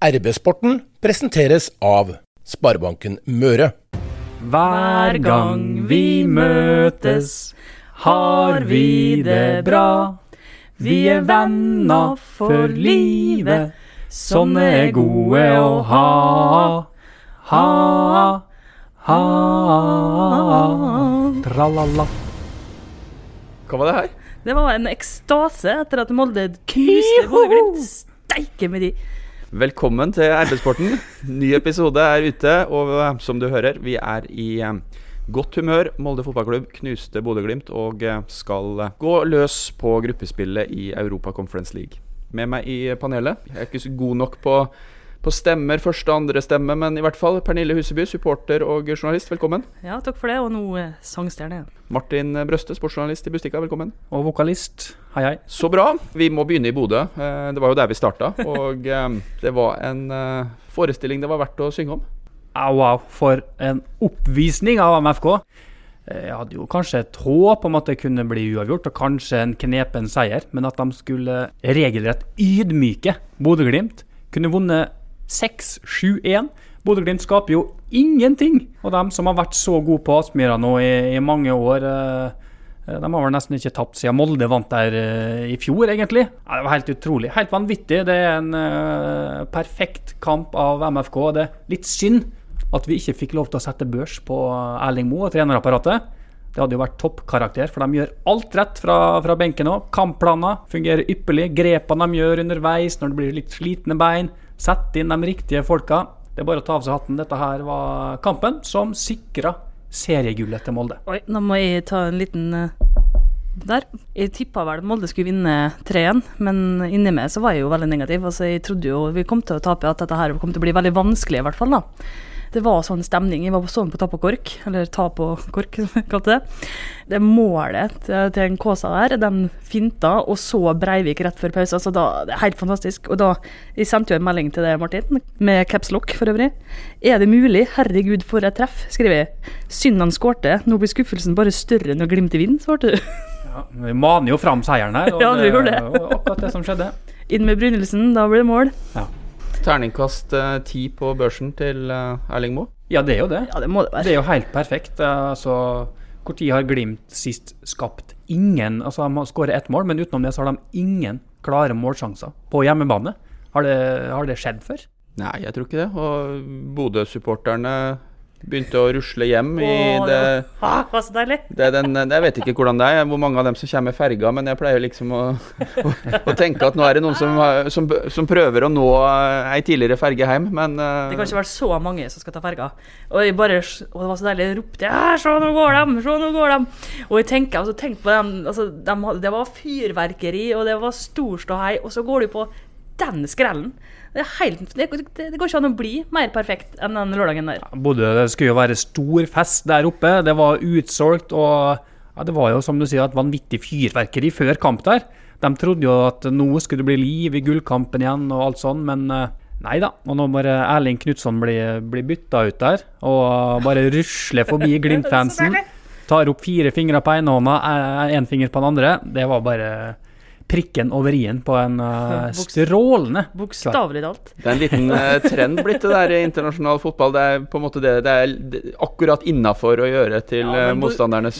RB-sporten presenteres av Sparebanken Møre. Hver gang vi møtes, har vi det bra. Vi er venner for livet, sånne er gode å ha. Ha, ha, tralala. Hva var det her? Det var en ekstase etter at Molde knuste Bodø-Glimt. Steike med de. Velkommen til RB-sporten. Ny episode er ute, og eh, som du hører, vi er i eh, godt humør. Molde fotballklubb knuste Bodø-Glimt og eh, skal gå løs på gruppespillet i Europa Conference League. Med meg i panelet, jeg er ikke så god nok på, på stemmer, første og andre stemme, men i hvert fall Pernille Huseby, supporter og journalist, velkommen. Ja, takk for det. Og nå sangstjerne. Martin Brøste, sportsjournalist i Bustika, velkommen. Og vokalist, hei hei. Så bra. Vi må begynne i Bodø. Eh, Det var jo der vi starta. Og eh, det var en eh, forestilling det var verdt å synge om. Au, au, for en oppvisning av MFK. Jeg hadde jo kanskje et håp om at det kunne bli uavgjort, og kanskje en knepen seier, men at de skulle regelrett ydmyke Bodø-Glimt. Kunne vunnet 6-7-1. Bodø-Glimt skaper jo ingenting. Og de som har vært så gode på Aspmyra nå i, i mange år, eh, eh, de har vel nesten ikke tapt siden Molde vant der eh, i fjor, egentlig. Det var helt utrolig. Helt vanvittig. Det er en perfekt kamp av MFK. Det er litt synd at vi ikke fikk lov til å sette børs på Erling Moe og trenerapparatet. Det hadde jo vært toppkarakter, for de gjør alt rett fra, fra benken òg. Kampplaner fungerer ypperlig. Grepene de gjør underveis når det blir litt slitne bein. Sette inn de riktige folka. Det er bare å ta av seg hatten. Dette her var kampen som sikra seriegullet til Molde. Oi, nå må jeg ta en liten eh, der. Jeg tippa vel Molde skulle vinne 3-1, men inni meg så var jeg jo veldig negativ. Altså, jeg trodde jo vi kom til å tape, at dette her kom til å bli veldig vanskelig, i hvert fall. da. Det var sånn stemning. Jeg var sånn på ta på kork, eller ta på kork, som jeg kalte det. Det målet til, en Kåsa der, den finta, og så Breivik rett før pause. Altså da, det er helt fantastisk. Og da, Jeg sendte jo en melding til deg, Martin, med caps lock for øvrig. Er det mulig? Herregud, for et treff, skriver jeg. Synd han skårte. Nå blir skuffelsen bare større når Glimt vind, svarte du. Ja, vi maner jo fram seieren her, og Ja, det gjorde det. var akkurat det som skjedde. Inn med Brynildsen, da blir det mål. Terningkast eh, ti på børsen til eh, Erling Moe. Ja, det er jo det. Ja, det må det Det er jo helt perfekt. Eh, Altså, Når har Glimt sist skapt ingen Altså, De har skåret ett mål, men utenom det så har de ingen klare målsjanser på hjemmebane. Har det, har det skjedd før? Nei, jeg tror ikke det. Og Bodø-supporterne begynte å rusle hjem i Åh, det, Ha, var så deilig. det den, Jeg vet ikke hvordan det er, hvor mange av dem som kommer med ferga, men jeg pleier liksom å, å, å tenke at nå er det noen som, som, som prøver å nå eh, ei tidligere ferge hjem, men eh, Det kan ikke være så mange som skal ta ferga. Og jeg bare, og det var så deilig, jeg ropte ja, se nå går de, se nå går de. Og jeg tenker, altså, tenk på dem, altså, de, det var fyrverkeri, og det var stor ståhei, og så går du på den skrellen. Det, helt, det, det, går ikke an å bli mer perfekt enn den lørdagen der. Bodø det skulle jo være stor fest der oppe. Det var utsolgt, og ja, det var jo som du sier et vanvittig fyrverkeri før kamp der. De trodde jo at nå skulle det bli liv i gullkampen igjen og alt sånn, men eh, nei da. Og nå bare Erling Knutson blir, bli bytta ut der, og bare rusler forbi Glimt-fansen. Tar opp fire fingre på ene hånda, én finger på den andre. Det var bare prikken over i-en på en uh, strålende. Bokstavelig talt. det er en liten uh, trend blitt det der i internasjonal fotball. Det er på en måte det det er akkurat innafor å gjøre til Ja, eh, motstandernes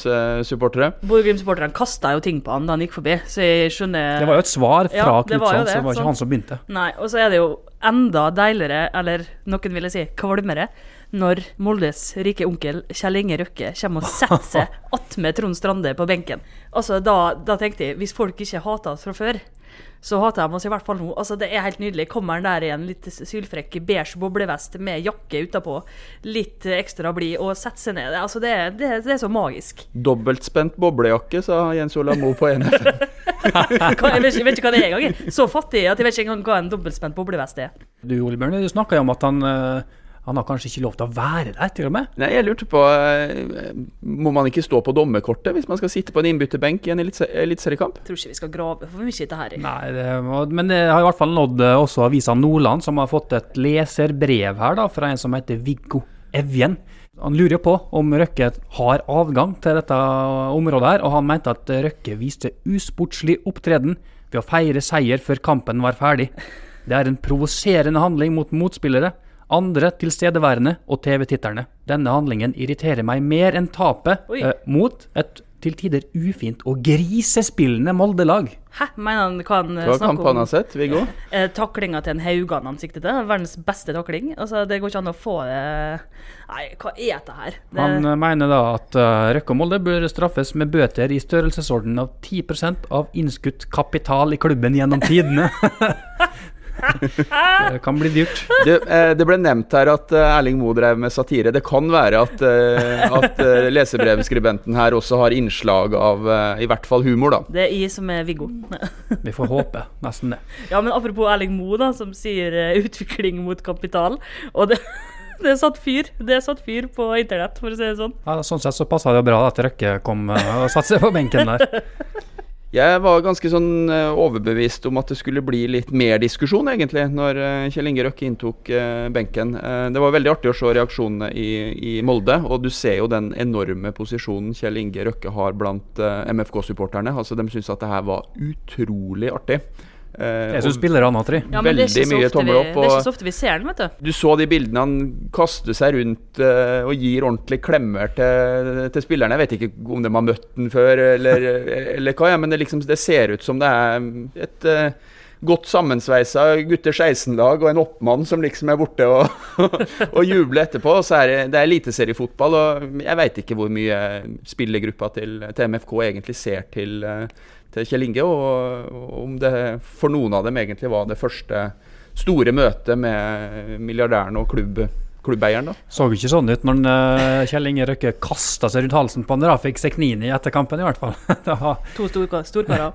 supportere. Bodø-Glimt-supporterne kasta jo ting på han da han gikk forbi, så jeg skjønner Det var jo et svar fra Ja, Knutson, så det, det var ikke sant. han som begynte. Nei, og så er det jo enda deiligere, eller noen ville si kvalmere, når Moldes rike onkel Kjell Inge Røkke kommer og setter seg attmed Trond Strande på benken. Altså, da, da tenkte jeg, hvis folk ikke hater oss fra før, så hater de oss i hvert fall nå. Altså, det er helt nydelig. Kommer han der i en litt sylfrekk beige boblevest med jakke utapå, litt ekstra blid, og setter seg ned. Altså, det, er- det, er- det er så magisk. Dobbeltspent boblejakke, sa Jens Ola Moe på NF. Jeg, vet, ikke- jeg vet ikke hva det er engang. Så fattig at jeg vet ikke engang hva en dobbeltspent boblevest er. Du Ole Bjørn, du snakka jo om at han, eh, han har kanskje ikke lov til å være der, til og med. Nei, jeg lurte på eh, Må man ikke stå på dommerkortet hvis man skal sitte på en innbytterbenk i en eliteseriekamp? Tror ikke vi skal grave for mye i dette her. Nei, det, Men det har i hvert fall nådd eh, også avisa Nordland, som har fått et leserbrev her da, fra en som heter Viggo Evjen. Han lurer på om Røkke har avgang til dette området, her, og han mente at Røkke viste usportslig opptreden ved å feire seier før kampen var ferdig. Det er en provoserende handling mot motspillere, andre tilstedeværende og TV-titterne. Denne handlingen irriterer meg mer enn tapet eh, mot et til tider ufint og grisespillende Molde-lag. Hæ, mener han hva han eh, Hva snakker om? har sett, Viggo? Eh, taklinga til en Haugan han sikter til. Verdens beste takling. Altså, det går ikke an å få det Nei, hva er dette her? Det, Han eh, mener da at uh, Røkke og Molde bør straffes med bøter i størrelsesorden av 10% av innskutt kapital i klubben gjennom tidene. det kan bli dyrt. Det, eh, det ble nevnt her at eh, Erling Moe drev med satire. Det kan være at, eh, at lesebrevskribenten her også har innslag av i hvert fall humor, da. det er jeg som er Viggo. Vi får håpe nesten det. Ja, men apropos Erling Moe, da, som sier utvikling mot kapital. Og det, det er satt fyr Det er satt fyr på internett, for å si det sånn. Ja, sånn sett så passa det bra at Røkke kom og satte seg på benken der. Jeg var ganske sånn eh, overbevist om at det skulle bli litt mer diskusjon, egentlig, når eh, Kjell Inge Røkke inntok eh, benken. Det var veldig artig å se reaksjonene i, i Molde, og du ser jo den enorme posisjonen Kjell Inge Røkke har blant MFK-supporterne. Altså, De syns at det her var utrolig artig. Eh, Jeg syns spillerne har tre. Ja, Veldig mye ofte tommel vi- opp, Det er ikke så ofte vi ser den, vet du. du så de bildene han kaster seg rundt eh, og gir ordentlig klemmer til, til spillerne. Jeg vet ikke om de har møtt den før, eller, eller hva, ja, men det, liksom, det ser ut som det er et eh, godt sammensveisa gutter 16-lag og en oppmann som liksom er borte og, og jubler etterpå. Og så er det, det er eliteseriefotball, og jeg veit ikke hvor mye spillergruppa til, til MFK egentlig ser til, til Kjell Inge, og, om det for noen av dem egentlig var det første store møtet med milliardæren og klubb, klubbeieren. da. Så ikke sånn ut når eh, Kjell Inge Røkke kasta seg rundt halsen på han Rafik Seknini etter kampen, i hvert fall. Var- To storka- storkarer.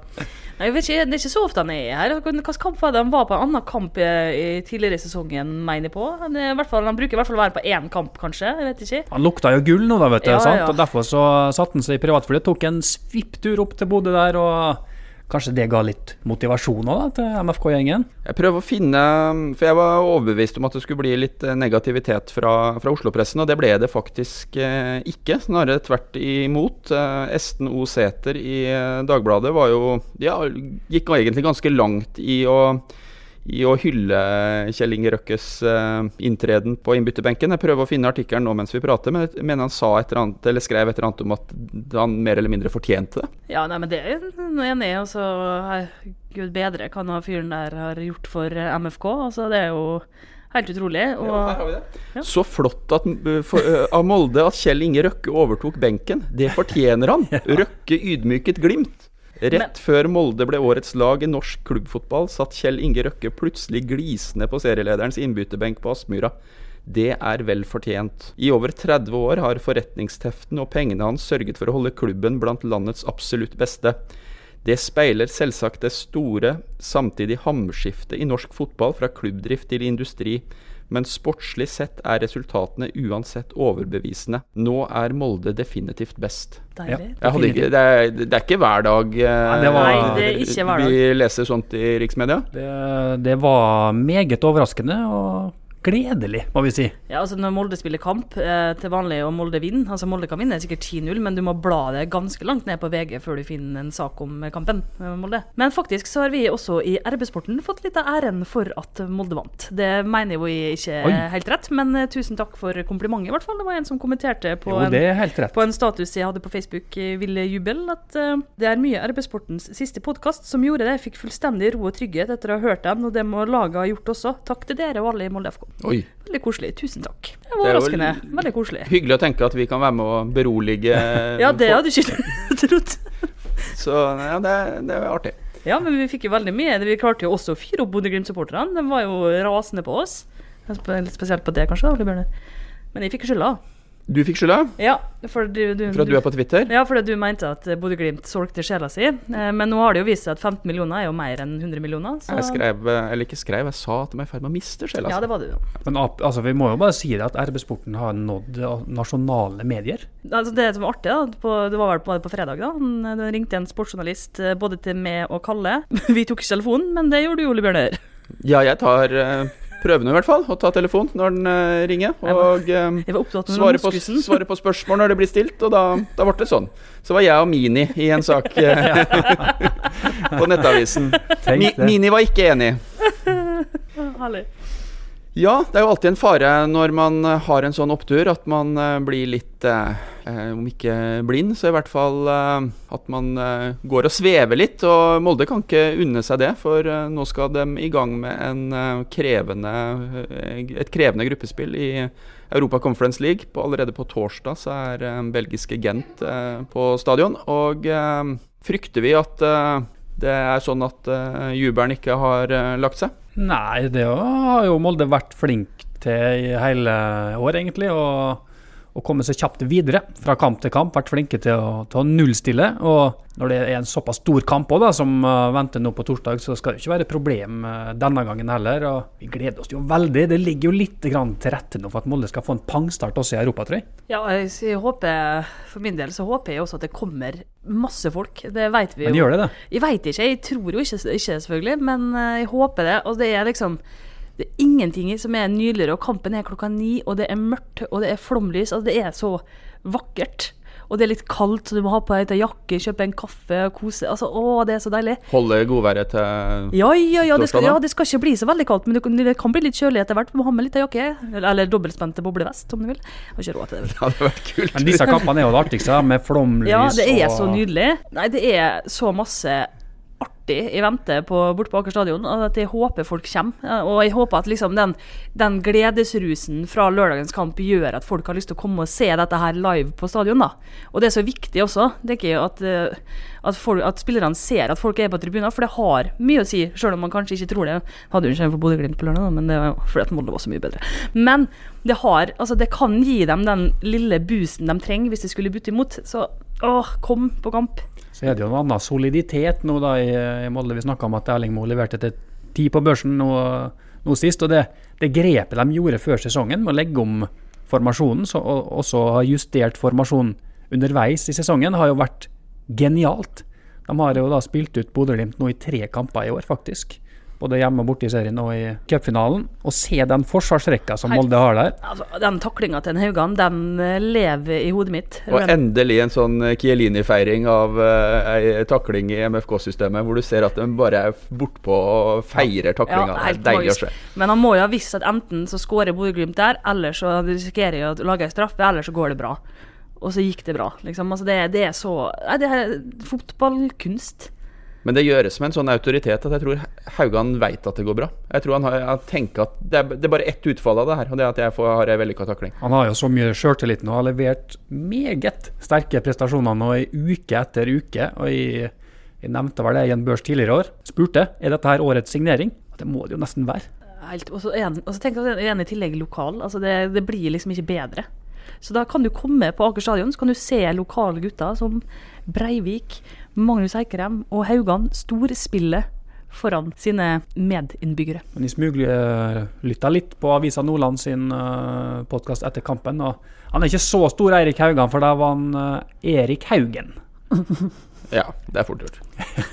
Nei, jeg vet ikke, Det er ikke så ofte han er her. Hvilken kamp var det? Han var på en annen kamp i, i tidligere i sesongen, mener jeg på. Han, i hvert fall, han bruker i hvert fall å være på én kamp, kanskje. Jeg vet ikke. Han lukta jo gull nå, da, vet du. Ja, ja, sant? ja. Og Derfor så satte han seg i privatflyet, tok en svipptur opp til Bodø der, og kanskje det ga litt motivasjon da, til MFK-gjengen? Jeg prøver å finne For jeg var overbevist om at det skulle bli litt eh, negativitet fra, fra Oslo-pressen, og det ble det faktisk eh, ikke. Snarere tvert imot. Eh, Esten O. Sæther i Dagbladet var jo Ja, gikk egentlig ganske langt i å i å hylle Kjell Inge Røkkes eh, inntreden på innbytterbenken. Jeg prøver å finne artikkelen nå mens vi prater, men jeg mener han sa et eller annet, eller skrev et eller annet om at han mer eller mindre fortjente det. Ja, nei, men det er jeg enig i. Altså, hei, gud bedre hva han fyren der har gjort for eh, MFK. Altså, det er jo helt utrolig. Og Så flott at, for, uh, av Molde at Kjell Inge Røkke overtok benken. Det fortjener han. Røkke ydmyket Glimt. Rett før Molde ble årets lag i norsk klubbfotball, satt Kjell Inge Røkke plutselig glisende på serielederens innbytterbenk på Aspmyra. Det er vel fortjent. I over 30 år har forretningsteften og pengene hans sørget for å holde klubben blant landets absolutt beste. Det speiler selvsagt det store, samtidig hamskiftet i norsk fotball fra klubbdrift til industri, men sportslig sett er resultatene uansett overbevisende. Nå er Molde definitivt best. deilig. Jeg hadde ikke, det, er, det er ikke hver dag eh, det var- Nei, det er ikke hver dag. vi leser sånt i riksmedia. Det, det var meget overraskende og gledelig, må vi si. Ja, altså Når Molde spiller kamp eh, til vanlig og Molde vinner altså Molde kan vinne sikkert 10-0, men du må bla det ganske langt ned på VG før du finner en sak om kampen. med Molde. Men faktisk så har vi også i RB-sporten fått litt av æren for at Molde vant. Det mener jo jeg ikke Oi. helt rett, men eh, tusen takk for komplimentet, i hvert fall. Det var en som kommenterte på Jo, en på en status jeg hadde på Facebook, eh, Ville Jubel, at eh, det er mye RB-sportens siste podkast som gjorde det. Jeg fikk fullstendig ro og trygghet etter å ha hørt den, og det må laget ha gjort også. Takk til dere og alle i Molde FK. Oi. Veldig koselig. Tusen takk. Det var er overraskende. Veldig koselig. Hyggelig å tenke at vi kan være med å berolige Ja, det hadde jeg ikke trodd. Så ja, det, det er artig. Ja, men vi fikk jo veldig mye. Vi klarte jo også å fyre opp Bodø-Glimt-supporterne. De var jo rasende på oss. Spesielt på det, kanskje, da, Ole Bjørner. Men jeg fikk skylda. Du fikk skylda Ja, for du, du, for at du er på Twitter. Ja, fordi du mente at Bodø-Glimt solgte sjela si. Eh, Men nå har det jo vist seg at 15 millioner er jo mer enn 100 millioner. Så Jeg skrev, eh, eller ikke skrev, jeg sa at de er i ferd med å miste sjela ja, det var det jo. Men altså, vi må jo bare si det at RB-sporten har nådd eh, nasjonale medier. Altså det som var artig, da, på, det var vel på, på fredag, da. Han, ringte en sportsjournalist både til meg og Kalle. Vi tok ikke telefonen, men det gjorde du, Ole Bjørner. Ja, jeg tar uh, prøvene i hvert fall, å ta telefon når den uh, ringer. Og med svare, på, svare på spørsmål når det blir stilt, og da, da ble det sånn. Så var jeg og Mini i en sak eh, på Nettavisen. Mi. Mini var ikke enig. herlig. Ja, det er jo alltid en fare når man eh, har en sånn opptur, at man eh, blir litt eh, eh, Om ikke blind, så i hvert fall eh, at man eh, går og svever litt. Og Molde kan ikke unne seg det, for nå skal de i gang med en, krevende, et krevende gruppespill i Europa Conference League. På, allerede på torsdag så er belgiske Gent på stadion. Og frykter vi at det er sånn at jubelen ikke har lagt seg? Nei, det har jo Molde vært flink til i hele år, egentlig. Og, og komme seg kjapt videre fra kamp til kamp. Vært flinke til å, til å nullstille. Og når det er en såpass stor kamp også, da, som uh, venter nå på torsdag, så skal det ikke være problem uh, denne gangen heller. Og vi gleder oss jo veldig. Det ligger jo litt grann til rette nå for at Molde skal få en pangstart også i Europa, tror jeg. Ja, jeg, håper, For min del så håper jeg også at det kommer masse folk. Det vet vi jo. Men gjør det det? Jeg vet ikke, jeg tror jo ikke, ikke selvfølgelig, men eh, jeg håper det. Og det er liksom det er ingenting som er nydeligere, og kampen er klokka ni, og det er mørkt, og det er flomlys. Altså, det er så vakkert. Og det er litt kaldt, så du må ha på deg ei jakke, kjøpe en kaffe og kose. Altså, å, det er så deilig. Holde godværet til Ja, ja, ja, det skal, ja, det skal ikke bli så veldig kaldt, men det kan, bli litt kjølig etter hvert. Du må ha med litt jakke, eller, eller dobbeltspente boblevest, om du vil. Jeg har ikke råd til det. Det hadde vært kult. Men disse kampene er jo det artigste, med flomlys Ja, det er så nydelig. Nei, det er så masse artig i vente på, borte på Aker stadion, at jeg håper folk kommer. Og jeg håper at liksom den, den gledesrusen fra lørdagens kamp gjør at folk har lyst til å komme og se dette her live på stadion. da. Og det er så viktig også, tenker jeg, at, eh, at, folk, at spillerne ser at folk er på tribuner, for det har mye å si, selv om man kanskje ikke tror det. Hadde jo ikke for Bodø-Glimt på lørdag, men det var jo fordi at Molde var så mye bedre. Men det har, altså det kan gi dem den lille boosten de trenger hvis de skulle butte imot. Så åh, kom på kamp. Så er det jo en annen soliditet nå da i, i Molde. Vi snakka om at Erling Moe leverte til ti på børsen nå, nå sist. Og det, det grepet de gjorde før sesongen med å legge om formasjonen, så, og også ha justert formasjonen underveis i sesongen, har jo vært genialt. De har jo da spilt ut Bodø-Glimt nå i tre kamper i år, faktisk. Både hjemme og borte i serien og i cupfinalen. Og se den forsvarsrekka som Molde har der. Altså, den taklinga til en Haugan, den eh, lever i hodet mitt. Og endelig en sånn Kielini-feiring av uh, ei takling i MFK-systemet, hvor du ser at de bare er bortpå og feirer taklinga. Ja, deilig å se. Men han må jo ha visst at enten så skårer Bodø-Glimt der, eller så risikerer jeg å lage en straffe, eller så går det bra. Og så gikk det bra, liksom. Altså, det, det er så Nei, det er fotballkunst. Men det gjøres med en sånn autoritet at jeg tror Haugan veit at det går bra. Jeg tror han har, han tenker at det er, det er bare ett utfall av det her, og det er at jeg får, har ei vellykka takling. Han har jo så mye sjøltillit nå, har levert meget sterke prestasjoner nå i uke etter uke. Og jeg, jeg nevnte vel det i en børs tidligere år. Spurte er dette her årets signering. Det må det jo nesten være. Helt, og så han- og så tenk at han i tillegg lokal. Altså det, det blir liksom ikke bedre. Så da kan du komme på Aker stadion, så kan du se lokale gutter som Breivik, Magnus Eikrem og Haugan storspillet foran sine medinnbyggere. Men jeg smuglytta litt på Avisa Nordland sin uh, podkast etter kampen. Og han er ikke så stor Eirik Haugan, for da var han eh, Erik Haugen. Ja, det er fort gjort.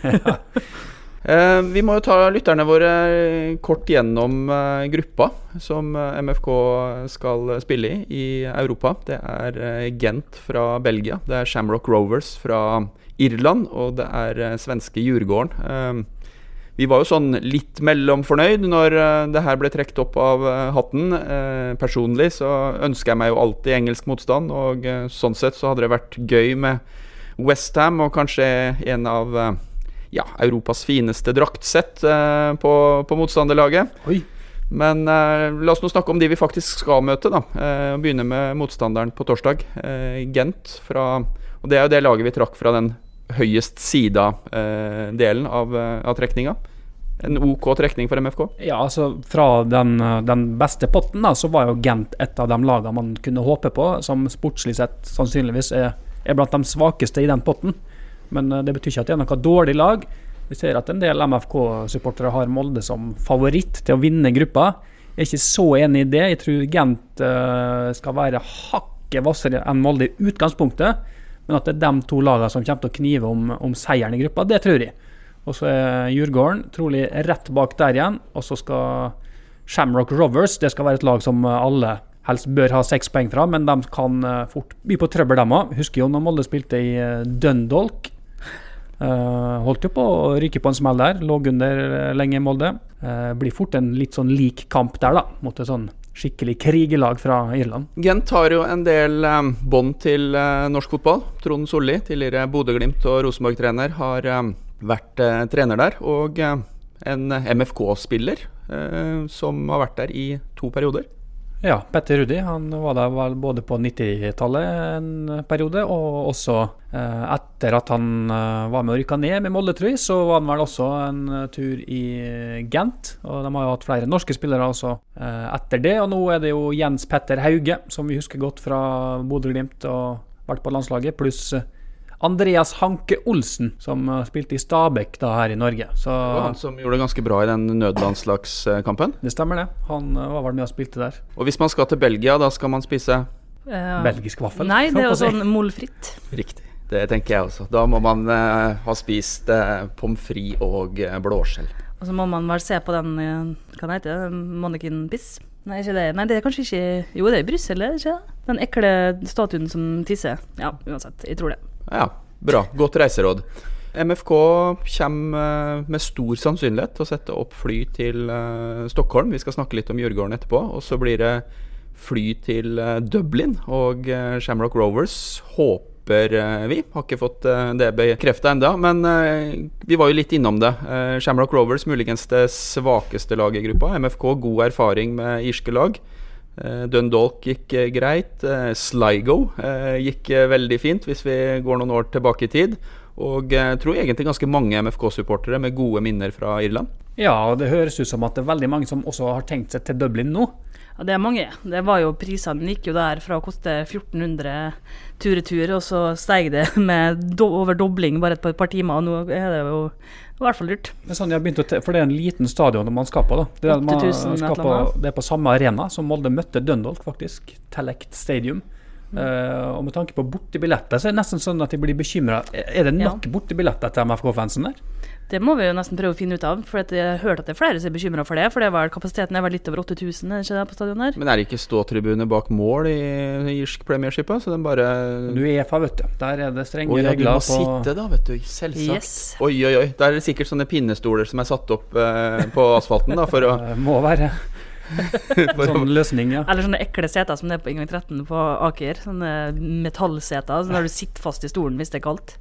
Eh, vi må jo ta lytterne våre kort gjennom eh, gruppa som eh, MFK skal spille i i Europa. Det er eh, Gent fra Belgia, det er Shamrock Rovers fra Irland, og det er eh, svenske Djurgården. Eh, vi var jo sånn litt mellomfornøyd når eh, det her ble trukket opp av eh, hatten. Personlig så ønsker jeg meg jo alltid engelsk motstand, og sånn sett så hadde det vært gøy med Westham og kanskje en av ja, Europas fineste draktsett på, på motstanderlaget. Oi. Men la oss nå snakke om de vi faktisk skal møte. da eh, Begynne med motstanderen på torsdag. Gent. Fra, og Det er jo det laget vi trakk fra den høyest sida-delen av, eh, av trekninga. En OK trekning for MFK. Ja, altså Fra den, eh, den beste potten da, så var jo Gent et av de lagene man kunne håpe på, som sportslig sett sannsynligvis er, er blant de svakeste i den potten. Men eh, det betyr ikke at det er noe dårlig lag. Vi ser at en del MFK-supportere har Molde som favoritt til å vinne gruppa. Jeg er ikke så enig i det. Jeg tror Gent eh, skal være hakket hvassere enn Molde i utgangspunktet. Men at det er de to lagene som kommer til å knive om, om seieren i gruppa, det tror jeg. Og så er Djurgården trolig rett bak der igjen. Og så skal Shamrock Rovers Det skal være et lag som alle helst bør ha seks poeng fra, men de kan eh, fort by på trøbbel, dem òg. Husker jo når Molde spilte i eh, Dundalk. Uh, holdt jo på å ryke på en smell der. Lå under eh, lenge i Molde. Uh, blir fort en litt sånn lik kamp der, da, mot et sånn skikkelig krigelag fra Irland. Gent har jo en del eh, bånd til eh, norsk fotball. Trond Solli, tidligere Bodø-Glimt og Rosenborg-trener, har eh, vært eh, trener der. Og eh, en MFK-spiller som har vært der i to perioder. Ja, Petter Rudi han var der vel både på 90-tallet en periode, og også eh, etter at han eh, var med og rykka ned med Molde, så var han vel også en tur i Gent. Og de har jo hatt flere norske spillere også eh, etter det. Og nå er det jo Jens Petter Hauge, som vi husker godt fra Bodø-Glimt og vært på landslaget, pluss Andreas Hanke Olsen, som eh, spilte i Stabæk da her i Norge. Så Det var han som gjorde det ganske bra i den nødlandslagskampen. det stemmer, det. Han eh, var vel med og spilte der. Og hvis man skal til Belgia, da skal man spise uh, Belgisk vaffel. Nei, det er jo sånn molfritt. Riktig. Det tenker jeg også. Da må man uh, ha spist uh, pommes frites og blåskjell. Og så må man vel se på den, hva heter heter Monikin Piss. Nei, ikke det. Nei, det er kanskje ikke Jo, det er i Brussel, er det ikke det? Den ekle statuen som tisser. Ja, uansett. Jeg tror det. Ja, bra. Godt reiseråd. MFK kommer eh, med stor sannsynlighet til å sette opp fly til eh, Stockholm. Vi skal snakke litt om Djurgården etterpå. Og så blir det fly til eh, Dublin og Shamrock Rovers. Håper vi. Har ikke fått det bekrefta enda, men vi var jo litt innom det. Shamrock Rovers muligens det svakeste laget i gruppa. MFK god erfaring med irske lag. Eh, Dundalk gikk eh, greit. Eh, Sligo gikk veldig fint, hvis vi går noen år tilbake i tid. Og jeg tror egentlig ganske mange MFK-supportere med gode minner fra Irland. Ja, og det høres ut som at det er veldig mange som også har tenkt seg til Dublin nå. Ja, det er mange. Det var jo Prisene gikk jo der fra å koste 1400 tur-retur, og så steg det med do over dobling bare et par timer. Og nå er det jo i hvert fall dyrt. Det er sånn jeg begynte å for det er en liten stadion man skal på. da. Det er, man 8000 skal på, det er på samme arena som Molde møtte Dundalk, faktisk. Telect Stadium. Mm. Uh, og med tanke på bortebilletter, så er det nesten sånn at jeg blir bekymra. Er det nok bortebilletter til MFK-fansen der? Det må vi jo nesten prøve å finne ut av, for jeg har hørt at det er flere som er bekymra for det. For det var kapasiteten er vel litt over 8000 er ikke det, på stadion her? Men er det ikke ståtribune bak mål i irsk premiership? Så den bare Du er EFA, vet du. Der er det strenge Å ja, du regler må sitte da, vet du. Selvsagt. Yes. Oi, oi, oi. Der er det sikkert sånne pinnestoler som er satt opp eh, på asfalten da, for å, Må være sånn løsning, ja. Eller sånne ekle seter som det er på inngang 13 på Aker. Sånne metallseter sånn der du sitter fast i stolen hvis det er kaldt.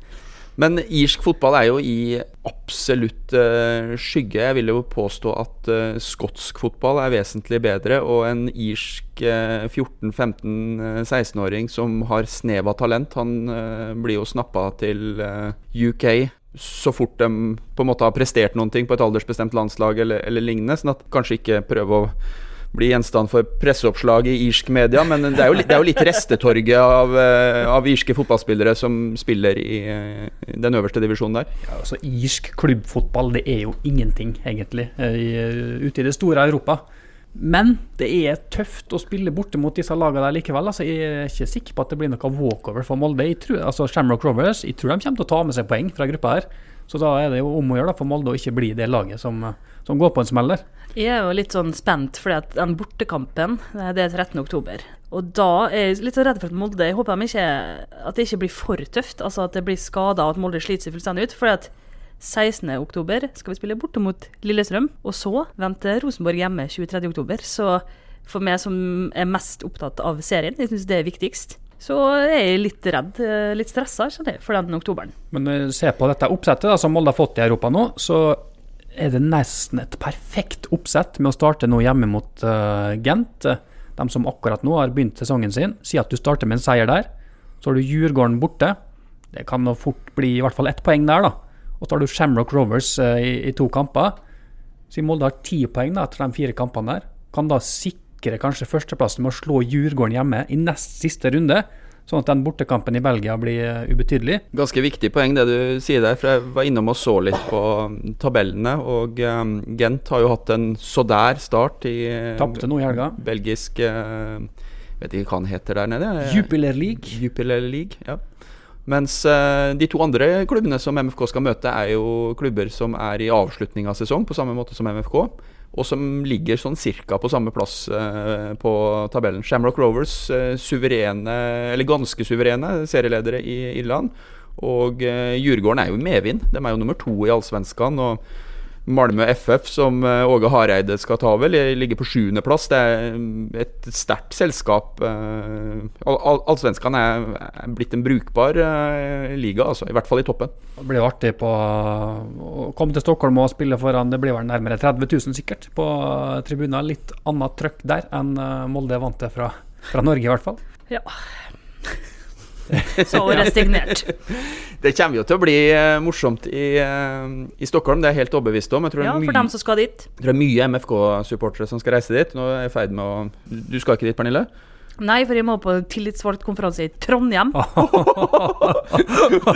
Men irsk fotball er jo i absolutt eh, skygge. Jeg vil jo påstå at eh, skotsk fotball er vesentlig bedre, og en irsk eh, 14-15-16-åring som har snev av talent, han eh, blir jo snappa til eh, UK så fort de på en måte har prestert noen ting på et aldersbestemt landslag eller, eller lignende. Sånn at kanskje ikke prøve å bli gjenstand for presseoppslag i irsk media, men det er jo, det er jo litt restetorget av, eh, av irske fotballspillere som spiller i eh, den øverste divisjonen der. Ja, altså, irsk klubbfotball det er jo ingenting, egentlig, eh, ute i det store Europa. Men det er tøft å spille borte mot disse lagene der likevel. Altså, jeg er ikke sikker på at det blir noe walkover for Molde. Jeg tror, altså Shamrock Rovers jeg tror de kommer til å ta med seg poeng fra gruppa her. Så da er det jo om å gjøre for Molde å ikke bli det laget som, som går på en smell der. Jeg er jo litt sånn spent, fordi at den bortekampen eh, det er 13. oktober. Og da er jeg litt så redd for at Molde Jeg håper de ikke, at det ikke blir for tøft. Altså at det blir skader og at Molde sliter seg fullstendig ut. Fordi at 16. oktober skal vi spille borte mot Lillestrøm. Og så venter Rosenborg hjemme 23. oktober. Så for meg som er mest opptatt av serien, jeg syns det er viktigst, så er jeg litt redd, eh, litt stressa for den oktoberen. Men når du ser på dette oppsettet da, som Molde har fått i Europa nå, så er det nesten et perfekt oppsett med å starte nå hjemme mot uh, Gent. De som akkurat nå har begynt sesongen sin. Si at du starter med en seier der. Så har du Djurgården borte. Det kan nå fort bli i hvert fall ett poeng der, da. Og så har du Shamrock Rovers uh, i, i to kamper. Så Molde har ti poeng da, etter de fire kampene der. Kan da sikre kanskje førsteplassen med å slå Djurgården hjemme i nest siste runde. Sånn at den bortekampen i Belgia blir eh, ubetydelig. Ganske viktig poeng det du sier der, for jeg var innom og så litt på um, tabellene. Og um, Gent har jo hatt en så der start i uh, Tapte nå i helga. belgisk uh, Vet ikke hva han heter der nede. Jupiler League. Jupiler League, ja. Mens uh, de to andre klubbene som MFK skal møte, er jo klubber som er i avslutning av sesong, på samme måte som MFK. Og som ligger sånn cirka på samme plass eh, på tabellen. Shamrock Rovers, eh, suverene, eller ganske suverene serieledere i Irland. Og eh, Djurgården er jo i medvind. De er jo nummer to i Allsvenskan. Og Malmö FF, som eh, Åge Hareide skal ta over, ligger på sjuendeplass. Det er mm, et sterkt selskap. Allsvenskene all- all- er, blitt en brukbar eh, liga, altså, i hvert fall i toppen. Det blir artig på å komme til Stockholm og spille foran Det blir vel nærmere 30 000 sikkert på tribuner. Litt annet trøkk der enn eh, Molde er vant til fra, fra Norge, i hvert fall. Ja. Så resignert. Det kommer jo til å bli eh, morsomt i, eh, i Stockholm, det er jeg helt overbevist om. Ja, for dem som skal dit. jeg tror det er mye MFK-supportere som skal reise dit. Nå er jeg i ferd med å Du skal ikke dit, Pernille? Nei, for jeg må på tillitsvalgtkonferanse i Trondheim.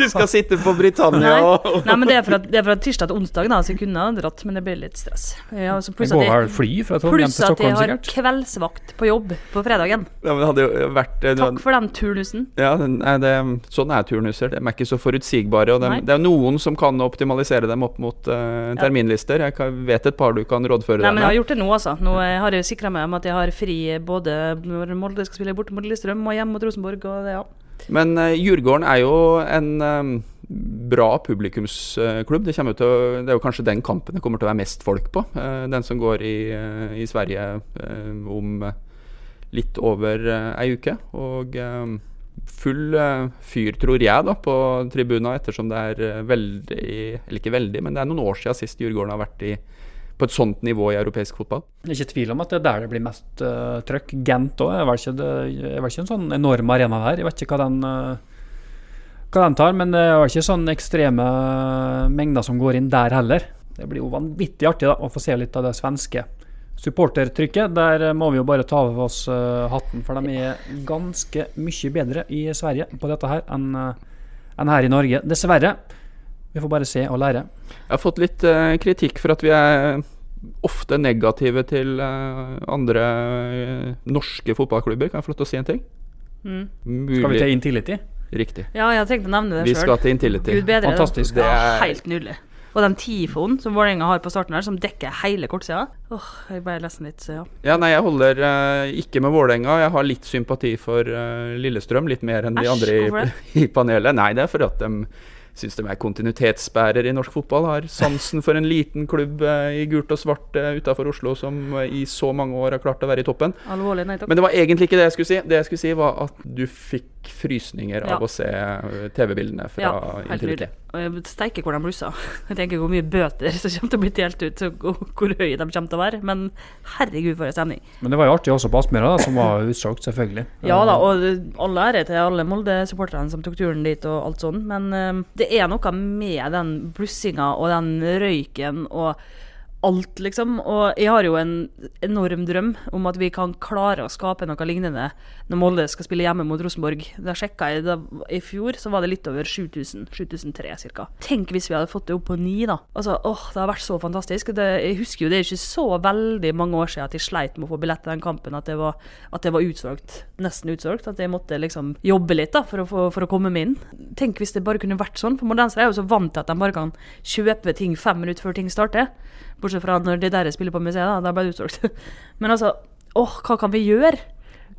Du skal sitte på Britannia Nei. og Nei, men det er fra, det er fra tirsdag til onsdag, da, så jeg kunne ha dratt, men det blir litt stress. Ja, så pluss at går jeg, vel fly fra Trondheim pluss til at jeg har sikkert? kveldsvakt på jobb på fredagen. ja, men det hadde jo vært eh, Takk for den turnusen. Ja, den- nei, det, sånn er turnuser. De er ikke så forutsigbare. Og de, det er noen som kan optimalisere dem opp mot uh, terminlister. Jeg kan, vet et par du kan rådføre Nei, men jeg har gjort det nå, altså. Nå eh, har jeg sikra meg om at jeg har fri både når Molde skal spille borte mot Lillestrøm og hjemme mot Rosenborg. Og det, ja. Men uh, Djurgården er jo en um, bra publikumsklubb. Det, å, det er jo kanskje den kampen det kommer til å være mest folk på. Uh, den som går i, uh, i Sverige om litt over ei uke. Og full fyr, tror jeg, da, på tribunen, ettersom det er veldig Eller ikke veldig, men det er noen år siden sist Djurgården har vært i, på et sånt nivå i europeisk fotball. Ikke tvil om at det er der det blir mest uh, trøkk. Gent òg er vel ikke, en sånn enorm arena der. Jeg vet ikke hva den, uh, hva den tar, men det er ikke sånne ekstreme mengder som går inn der heller. Det blir jo vanvittig artig da, å få se litt av det svenske supportertrykket. Der eh, må vi jo bare ta av oss uh, hatten, for de er ganske mye bedre i Sverige på dette her enn eh, enn her i Norge. Dessverre. Vi får bare se og lære. Jeg har fått litt uh, kritikk for at vi er ofte negative til uh, andre uh, norske fotballklubber. Kan jeg få lov til å si en ting? Mm. Mulig. Skal vi til Intility? Riktig. ja, jeg tenkte å nevne det Vi sjøl. skal til Intility. Gud bedre. Fantastisk. Det. Er- helt nydelig. Og den tifoen som Vålerenga har på starten her, som dekker hele kortsida. Åh, jeg bare leser litt, så ja. Ja, nei, jeg holder uh, ikke med Vålerenga. Jeg har litt sympati for uh, Lillestrøm, litt mer enn de andre i, i panelet. Nei, det er fordi at de syns de er kontinuitetsbærer i norsk fotball. Har sansen for en liten klubb eh, i gult og svart uh, utafor Oslo som eh, i så mange år har klart å være i toppen. Men det var egentlig ikke det jeg skulle si. Det jeg skulle si, var at du fikk frysninger Ja. av å se eh, TV-bildene fra Ja, nydelig. Jeg steiker hvor de blusser. Jeg tenker hvor mye bøter som kommer til å bli delt ut, og hvor høye de kommer til å være. Men herregud, for en stemning. Men det var jo artig også på Aspmyra, som var utsolgt, selvfølgelig. Ja da, og all ære til alle Molde-supporterne som tok turen dit og alt sånn, men eh, det er noe med den blussinga og den røyken og alt, liksom. Og jeg har jo en enorm drøm om at vi kan klare å skape noe lignende når Molde skal spille hjemme mot Rosenborg. Da sjekka jeg, da, I fjor så var det litt over 7000. 7003 ca. Tenk hvis vi hadde fått det opp på ni, da. Altså, åh, Det har vært så fantastisk. Det, jeg husker jo det er ikke så veldig mange år siden at jeg sleit med å få billett til den kampen. At det var, at det var utsolgt. Nesten utsolgt. At jeg måtte liksom jobbe litt da, for å, for, for å komme meg inn. Tenk hvis det bare kunne vært sånn. For mordensere er jo så vant til at de bare kan kjøpe ting fem minutter før ting starter. Bortsett fra når de der spiller på museet, da. Da ble det utsolgt. Men altså, åh, hva kan vi gjøre?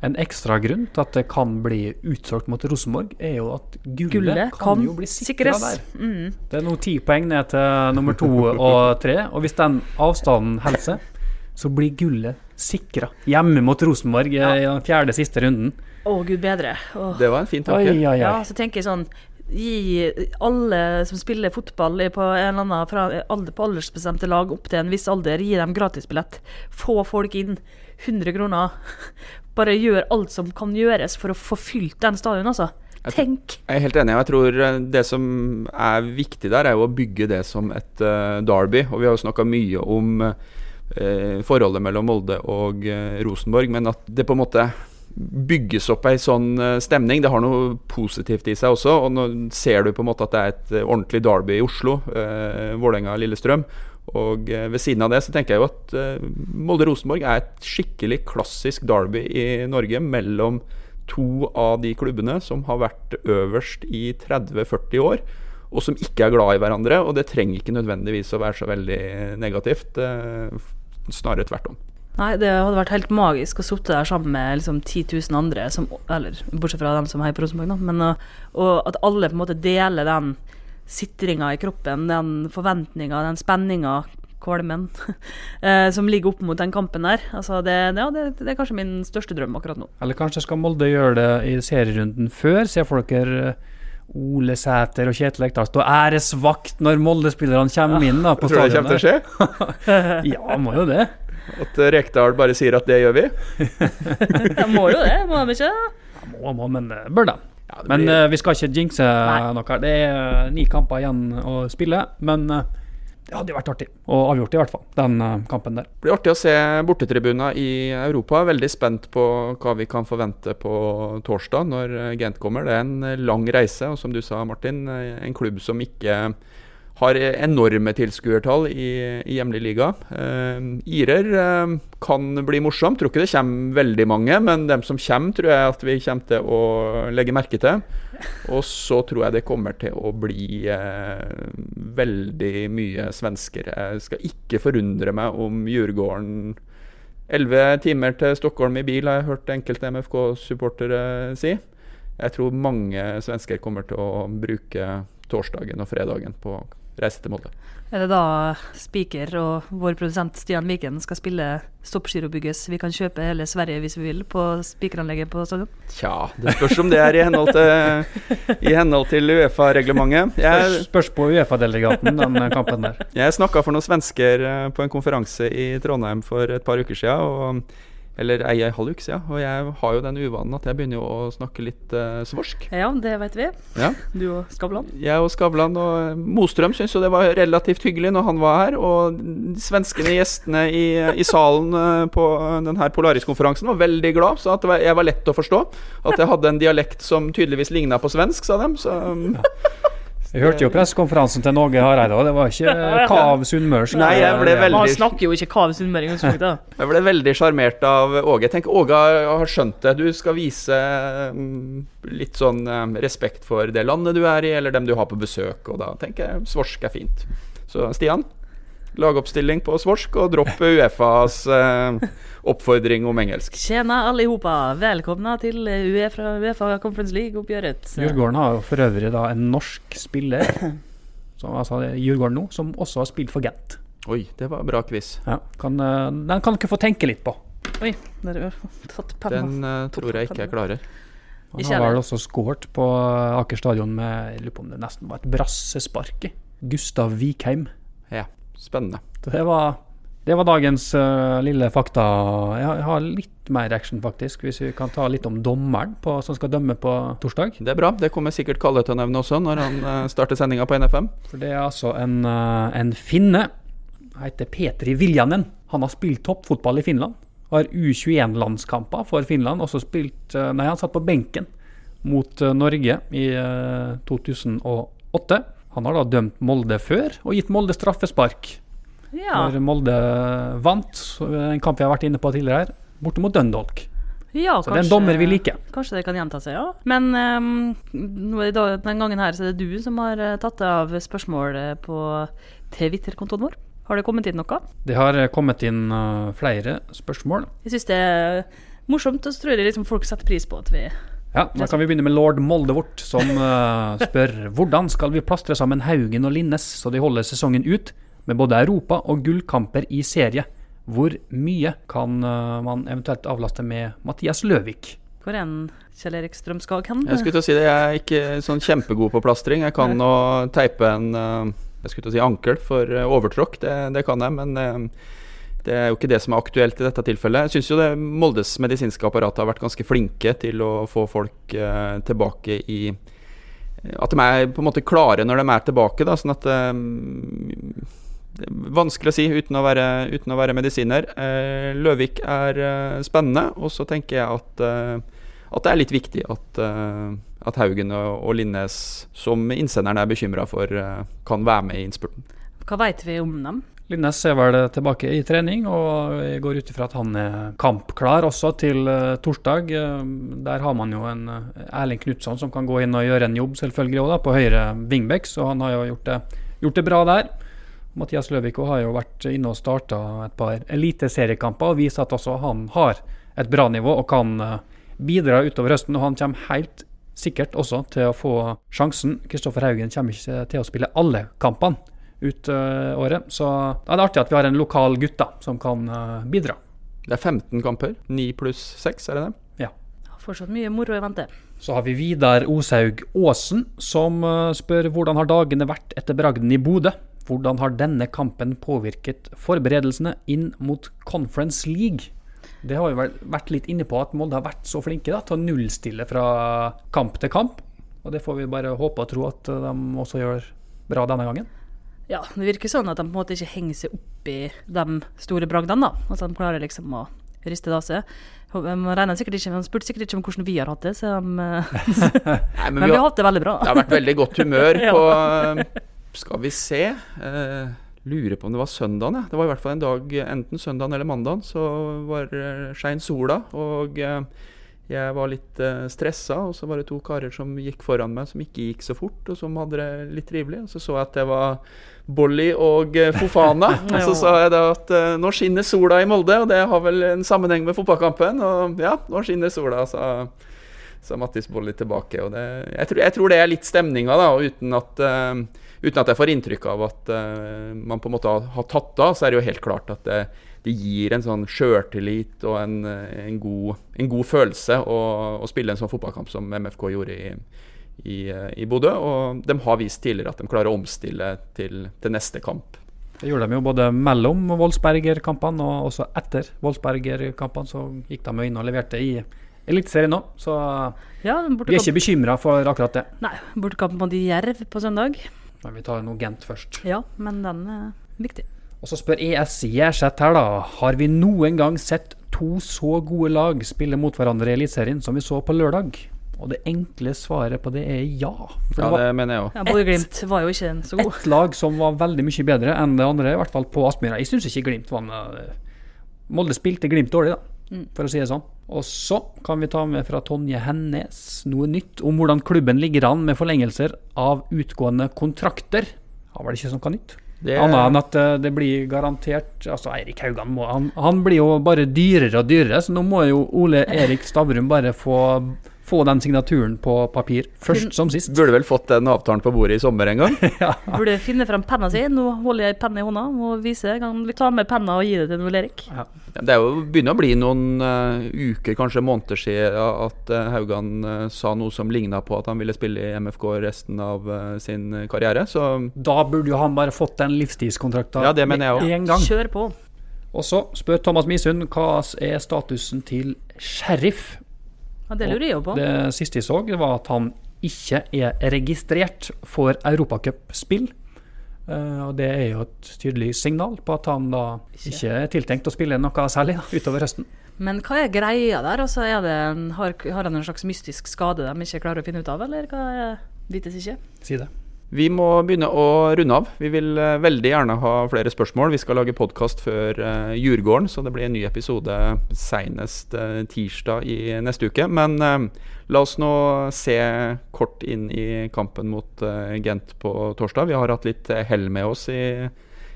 En ekstra grunn til at det kan bli utsolgt mot Rosenborg, er jo at gullet, Gullet kan, kan jo bli sikra der. Mm. Det er nå ti poeng ned til nummer to og tre, og hvis den avstanden holder seg, så blir gullet sikra hjemme mot Rosenborg ja. i den fjerde siste runden. Å, gud bedre. Åh. Det var en fin Oi, tanke. oi, oi. Ja, så tenker jeg sånn Gi alle som spiller fotball på en eller annen på aldersbestemte lag opp til en viss alder, gi dem gratisbillett. Få folk inn. 100 kroner. Bare gjør alt som kan gjøres for å få fylt den stadion, altså. Jeg Tenk. Jeg er helt enig. Jeg tror eh, det som er viktig der, er jo å bygge det som et uh, derby. Og vi har jo snakka mye om uh, forholdet mellom Molde og uh, Rosenborg, men at det på en måte bygges opp ei sånn eh, stemning. Det har noe positivt i seg også. Og nå ser du på en måte at det er et eh, ordentlig derby i Oslo. Eh, Vålerenga-Lillestrøm. Og eh, ved siden av det så tenker jeg jo at eh, Molde-Rosenborg er et skikkelig klassisk derby i Norge mellom to av de klubbene som har vært øverst i 30-40 år, og som ikke er glad i hverandre. Og det trenger ikke nødvendigvis å være så veldig negativt. Snarere tvert om. Nei, det hadde vært helt magisk å sitte der sammen med liksom 10 000 andre, som, eller bortsett fra dem som heier på Rosenborg, da. Men, og, og at alle på en måte deler den sitringa i kroppen, den forventninga, den spenninga. kvalmen, eh, som ligger opp mot den kampen der. Altså det, ja, det, det er kanskje min største drøm akkurat nå. Eller kanskje skal Molde gjøre det i serierunden før? Ser for dere eh, Ole Sæter og Kjetil Ekdal stå æresvakt når Molde-spillerne kommer inn da, på Tror du det kommer til å skje? Ja, må jo det. At Rekdal bare sier at det gjør vi? Jeg må jo det, må de ikke? Ja, må, må, men bør da. Ja, blir... Men eh, vi skal ikke jinxe Nei. noe. Det er uh, ni kamper igjen å spille. Men uh, det hadde jo vært artig. Og avgjort, i hvert fall, den eh, kampen der. Det blir artig å se bortetribuner i Europa. Veldig spent på hva vi kan forvente på torsdag når eh, Gent kommer. Det er en eh, lang reise, og som du sa, Martin, eh, en klubb som ikke har enorme tilskuertall i, i hjemlig liga. Eh, Irer eh, kan bli morsomt. Tror ikke det kommer veldig mange, men dem som kommer, tror jeg at vi kommer til å legge merke til. Og så tror jeg det kommer til å bli eh, veldig mye svensker. Jeg skal ikke forundre meg om Djurgården Elleve timer til Stockholm i bil, har jeg hørt enkelte MFK-supportere si. Jeg tror mange svensker kommer til å bruke torsdagen og fredagen på reise til Molde. Er det da Spiker og vår produsent Stian Viken skal spille Stoppgirobygges vi kan kjøpe hele Sverige hvis vi vil på spikeranlegget på stadion? Tja, det spørs om det er i henhold til, i henhold til Uefa-reglementet. Spørs, spørs på Uefa-delegaten, den kampen der. jeg snakka for noen svensker eh, på en konferanse i Trondheim for et par uker. Og, eller ei, ei halv uke siden. Og jeg har jo den uvanen at jeg begynner jo å snakke litt uh, svorsk. Ja, det vet vi. Ja. Du og Skavlan. Jeg og Skavlan og Mostrøm syntes jo det var relativt hyggelig når han var her. Og de svenskene gjestene i, i salen eh, på denne Polaris-konferansen var veldig glad. Så at det var, jeg var lett å forstå. At jeg hadde en dialekt som tydeligvis ligna på svensk, sa dem. Så um, Vi hørte jo pressekonferansen til Norge Hareide, og det var ikke kav sunnmørsk. Nei, jeg ble veldig- Man snakker jo ikke kav sunnmøring jeg ble veldig sjarmert av Åge. Jeg tenker Åge har skjønt det. Du skal vise um, litt sånn um, respekt for det landet du er i, eller dem du har på besøk. Og da tenker jeg svorsk er fint. Så Stian, lagoppstilling på svorsk, og droppe Uefas eh, oppfordring om engelsk. Tjena allihopa, velkomna til Uefa, Uefa Conference League-oppgjøret. Djurgården har jo for øvrig da en norsk spiller, som, altså Djurgården nå, som også har spilt for Gent. Oi, det var bra quiz. Ja, kan, eh, den kan dere få tenke litt på. Oi, der har tatt penna. Den uh, tror jeg ikke jeg klarer. Han har vel også skåret på eh, Aker stadion med jeg lurer på om det nesten var et brassespark. i. Gustav Vikheim. Ja, spennende. Det var, det var dagens uh, lille fakta. Jeg har, jeg har litt mer action, faktisk, hvis vi kan ta litt om dommeren på, som skal dømme på torsdag. Det er bra. Det kommer sikkert Kalle til å nevne også når han uh, starter sendinga på NFM. For det er altså en, uh, en finne. Heter Petri Viljanen. Han har spilt toppfotball i Finland. Har U21-landskamper for Finland. Også spilt Nei, han satt på benken mot Norge i eh, 2008. Han har da dømt Molde før, og gitt Molde straffespark. Ja, Når Molde vant, en kamp vi har vært inne på tidligere her, borte mot Dundalk. ja Så det er en dommer vi liker. Kanskje det kan gjenta seg, ja. Men um, den gangen her så er det du som har eh, tatt av spørsmål på Twitter-kontoen vår. Har det kommet inn noe? Det har eh, kommet inn eh, flere spørsmål. Jeg syns det er morsomt, og så tror jeg liksom folk setter pris på at vi Ja, Da kan vi begynne med lord Moldevort, som uh, spør hvordan skal vi plastre sammen Haugen og Linnes så de holder sesongen ut med både Europa og gullkamper i serie? Hvor mye kan uh, man eventuelt avlaste med Mathias Løvik? Hvor enn en Kjell Erik Strømskag hen? Jeg skulle til å si det, jeg er ikke sånn kjempegod på plastring. Jeg kan å teipe en eh, jeg skulle til å si ankel for overtråkk, det, det kan jeg. Men det er jo ikke det som er aktuelt i dette tilfellet. Jeg syns jo det Moldes medisinske apparat har vært ganske flinke til å få folk eh, tilbake i At de er på en måte klare når de er tilbake. Da, sånn at eh, det er Vanskelig å si uten å være, uten å være medisiner. Eh, Løvik er eh, spennende, og så tenker jeg at eh, at det er litt viktig at, eh, at Haugen og, og Linnes, som innsenderen er bekymra for, kan være med i innspurten. Hva veit vi om dem? Linnes er vel tilbake i trening, og jeg går ut ifra at han er kampklar også til eh, torsdag. Eh, der har man jo en eh, Erling Knutson som kan gå inn og gjøre en jobb, selvfølgelig også på høyre wingback, så han har jo gjort det, gjort det bra der. Mathias Løvik har jo vært inne og starta et par eliteseriekamper og viser at også han har et bra nivå og kan bidra utover høsten. Og han kommer helt sikkert også til å få sjansen. Kristoffer Haugen kommer ikke til å spille alle kampene ut uh, året. Så det er artig at vi har en lokal gutt da, som kan uh, bidra. Det er 15 kamper. 9 pluss 6, er det det? Fortsatt mye moro i vente. Så har vi Vidar Oshaug Aasen, som uh, spør hvordan har dagene vært etter bragden i Bodø? Hvordan har denne kampen påvirket forberedelsene inn mot Conference League? Det har vi vel vært litt inne på, at Molde har vært så flinke da, til å nullstille fra kamp til kamp. Og det får vi bare håpe og tro at de også gjør bra denne gangen. Ja, det virker sånn at de på en måte ikke henger seg opp i de store bragdene, da. Altså de klarer liksom å riste det av seg. Sikkert ikke, man spurte sikkert ikke om hvordan vi har hatt det, så de, Nei, men vi har hatt det veldig bra. Det har vært veldig godt humør på eh, Skal vi se Uh, Lurer på om det var søndagen. Ja. Det var i hvert fall en dag enten søndagen eller mandagen. Så var uh, skein sola, og eh, jeg var litt uh, stressa. Og så var det to karer som gikk foran meg, som ikke gikk så fort, og som hadde det litt trivelig. Og så så jeg at det var Bolly og uh, Fofana. Og så sa jeg da at uh, nå skinner sola i Molde, og det har vel en sammenheng med fotballkampen. Og ja, nå skinner sola, sa sa Mattis Bolli tilbake. Og det, jeg, tror, jeg tror det er litt stemninga, da, uten at, uh, uten at jeg får inntrykk av at eh, man på en måte har, har tatt av, så er det jo helt klart at det, det gir en sånn sjøltillit og en, eh, en, god, en god følelse å, å spille en sånn fotballkamp som MFK gjorde i, i, eh, i Bodø. Og de har vist tidligere at de klarer å omstille til, til neste kamp. Det gjorde de jo både mellom Wolfsberger-kampene og også etter Wolfsberger-kampene. Så gikk de inn og leverte i Eliteserien nå, så Ja, vi er ikke bekymra for akkurat det. nei, bortekamp mot Jerv på søndag. Men vi tar nå Gent først. Ja, men den er viktig. Og så spør ES Gjerseth her, da. Har vi noen gang sett to så gode lag spille mot hverandre i Eliteserien som vi så på lørdag? Og det enkle svaret på det er ja. For Ja, det var det mener jeg òg. Ja, Bodø-Glimt var jo ikke så god. ett lag som var veldig mye bedre enn det andre, i hvert fall på Aspmyra. Jeg syns ikke Glimt var med. Molde spilte Glimt dårlig, da, for å si det sånn. Og så kan vi ta med fra Tonje Hennes noe nytt om hvordan klubben ligger an med forlengelser av utgående kontrakter. Har vel ikke noe nytt? Det- Annet enn at eh, det blir garantert Altså, Eirik Haugan må han, han blir jo bare dyrere og dyrere, så nå må jo Ole Erik Stavrum bare få, få den signaturen på papir først som sist. Burde vel fått den avtalen på bordet i sommer en gang. Burde finne frem penna si. Nå holder jeg penna i hånda og viser. Kan vi ta med penna og gi det til Ole Erik? Ja, Det er jo begynner å bli noen uh, uker, kanskje måneder siden at uh, Haugan uh, sa noe som ligna på at han ville spille i MFK resten av sin karriere. Så Da burde jo han bare fått den livstidskontrakta Ja, det mener jeg også. en gang. Kjør på. Og så spør Thomas Misund hva er statusen til Sheriff. Ja, det lurer jeg på. Det siste jeg så, var at han ikke er registrert for europacupspill. Uh, og det er jo et tydelig signal på at han da ikke er tiltenkt å spille noe særlig da, utover høsten. Men hva er greia der? Altså, er det en, har, har han en slags mystisk skade de ikke klarer å finne ut av, eller hva Vites ikke. Si det. Vi må begynne å runde av. Vi vil eh, veldig gjerne ha flere spørsmål. Vi skal lage podkast før uh, Djurgården, så det blir en ny episode senest eh, tirsdag i neste uke. Men la oss nå se kort inn i kampen mot Gent på torsdag. Vi har hatt litt hell med oss i,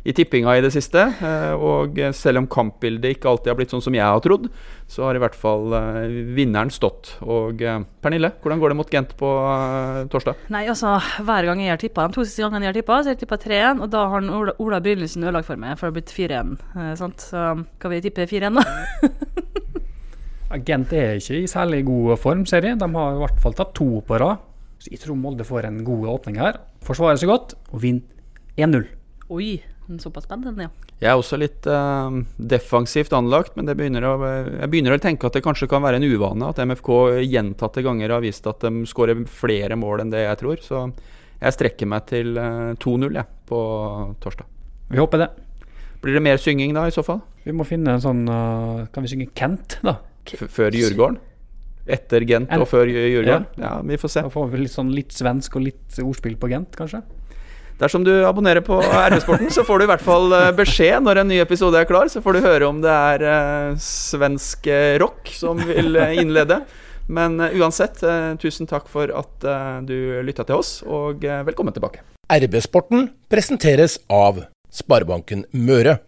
i tippinga i det siste. eh, og selv om kampbildet ikke alltid har blitt sånn som jeg har trodd, så har i hvert fall eh, vinneren stått. Og eh, Pernille, hvordan går det mot Gent på torsdag? Nei, altså, hver gang jeg har tippa, de to siste gangene jeg har tippa, så har jeg tippa 3-1, og da har Ola, Ola Brynildsen ødelagt for meg, for det har blitt 4-1. Eh, sant? Så kan vi tippe 4-1, da? Gent er ikke i særlig god form, ser jeg. De har i hvert fall tatt to på rad. Så jeg tror Molde får en god åpning her. Forsvarer seg godt og vinner 1-0. Oi, såpass spennende, ja. Jeg er også litt uh, defensivt anlagt, men det begynner å, jeg begynner å tenke at det kanskje kan være en uvane at MFK gjentatte ganger har vist at de skårer flere mål enn det jeg tror. Så jeg strekker meg til eh, 2-0 jeg, på torsdag. Vi håper det. Blir det mer synging da, i så fall? Vi må finne en sånn uh, Kan vi synge Kent, da? F før Djurgården? Etter Gent En- og før Djurgården? Ja, vi får se. Da får vi litt sånn litt svensk og litt ordspill på Gent, kanskje? Dersom du abonnerer på RB-sporten, så får du i hvert fall eh, beskjed når en ny episode er klar. Så får du høre om det er eh, svensk eh, rock som vil innlede. Men uansett, tusen takk for at du lytta til oss, og velkommen tilbake. RB-sporten presenteres av Sparebanken Møre.